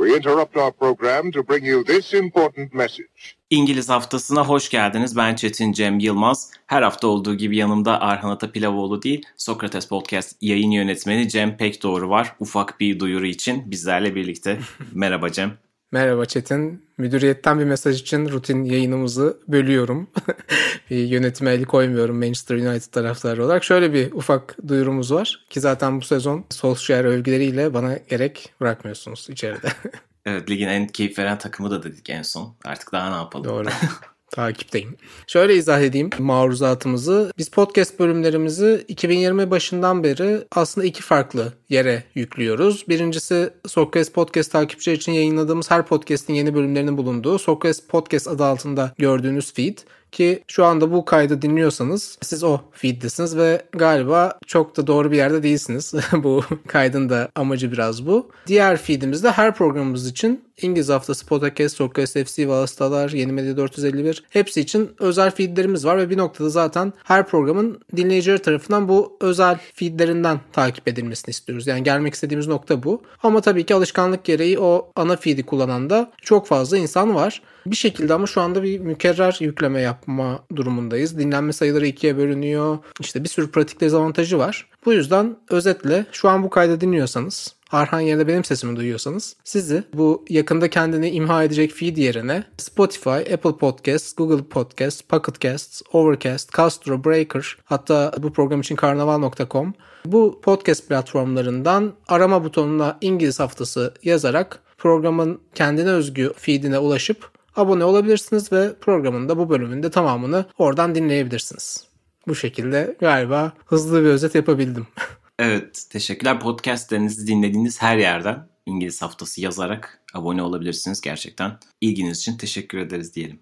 We interrupt our program to bring you this important message. İngiliz haftasına hoş geldiniz. Ben Çetin Cem Yılmaz. Her hafta olduğu gibi yanımda Arhan Atapilavoğlu değil, Sokrates Podcast yayın yönetmeni Cem Pekdoğru var. Ufak bir duyuru için bizlerle birlikte. Merhaba Cem. Merhaba Çetin. Müdüriyetten bir mesaj için rutin yayınımızı bölüyorum. bir yönetime el koymuyorum Manchester United taraftarı olarak. Şöyle bir ufak duyurumuz var ki zaten bu sezon Solskjaer övgüleriyle bana gerek bırakmıyorsunuz içeride. evet ligin en keyif veren takımı da dedik en son. Artık daha ne yapalım? Doğru. takipteyim. Şöyle izah edeyim maruzatımızı. Biz podcast bölümlerimizi 2020 başından beri aslında iki farklı yere yüklüyoruz. Birincisi Sokrates Podcast takipçileri için yayınladığımız her podcast'in yeni bölümlerinin bulunduğu Sokrates Podcast adı altında gördüğünüz feed. Ki şu anda bu kaydı dinliyorsanız siz o feeddesiniz ve galiba çok da doğru bir yerde değilsiniz. bu kaydın da amacı biraz bu. Diğer feedimizde her programımız için İngiliz Haftası Podcast, Sokrates FC, Valastalar, Yeni Medya 451 hepsi için özel feedlerimiz var ve bir noktada zaten her programın dinleyicileri tarafından bu özel feedlerinden takip edilmesini istiyoruz. Yani gelmek istediğimiz nokta bu. Ama tabii ki alışkanlık gereği o ana feed'i kullanan da çok fazla insan var. Bir şekilde ama şu anda bir mükerrer yükleme yapma durumundayız. Dinlenme sayıları ikiye bölünüyor. İşte bir sürü pratik dezavantajı var. Bu yüzden özetle şu an bu kaydı dinliyorsanız Arhan yerine benim sesimi duyuyorsanız sizi bu yakında kendini imha edecek feed yerine Spotify, Apple Podcasts, Google Podcasts, Pocket Casts, Overcast, Castro, Breaker hatta bu program için karnaval.com bu podcast platformlarından arama butonuna İngiliz haftası yazarak programın kendine özgü feedine ulaşıp abone olabilirsiniz ve programın da bu bölümünde tamamını oradan dinleyebilirsiniz. Bu şekilde galiba hızlı bir özet yapabildim. Evet, teşekkürler. Podcastlerinizi dinlediğiniz her yerden İngiliz Haftası yazarak abone olabilirsiniz. Gerçekten ilginiz için teşekkür ederiz diyelim.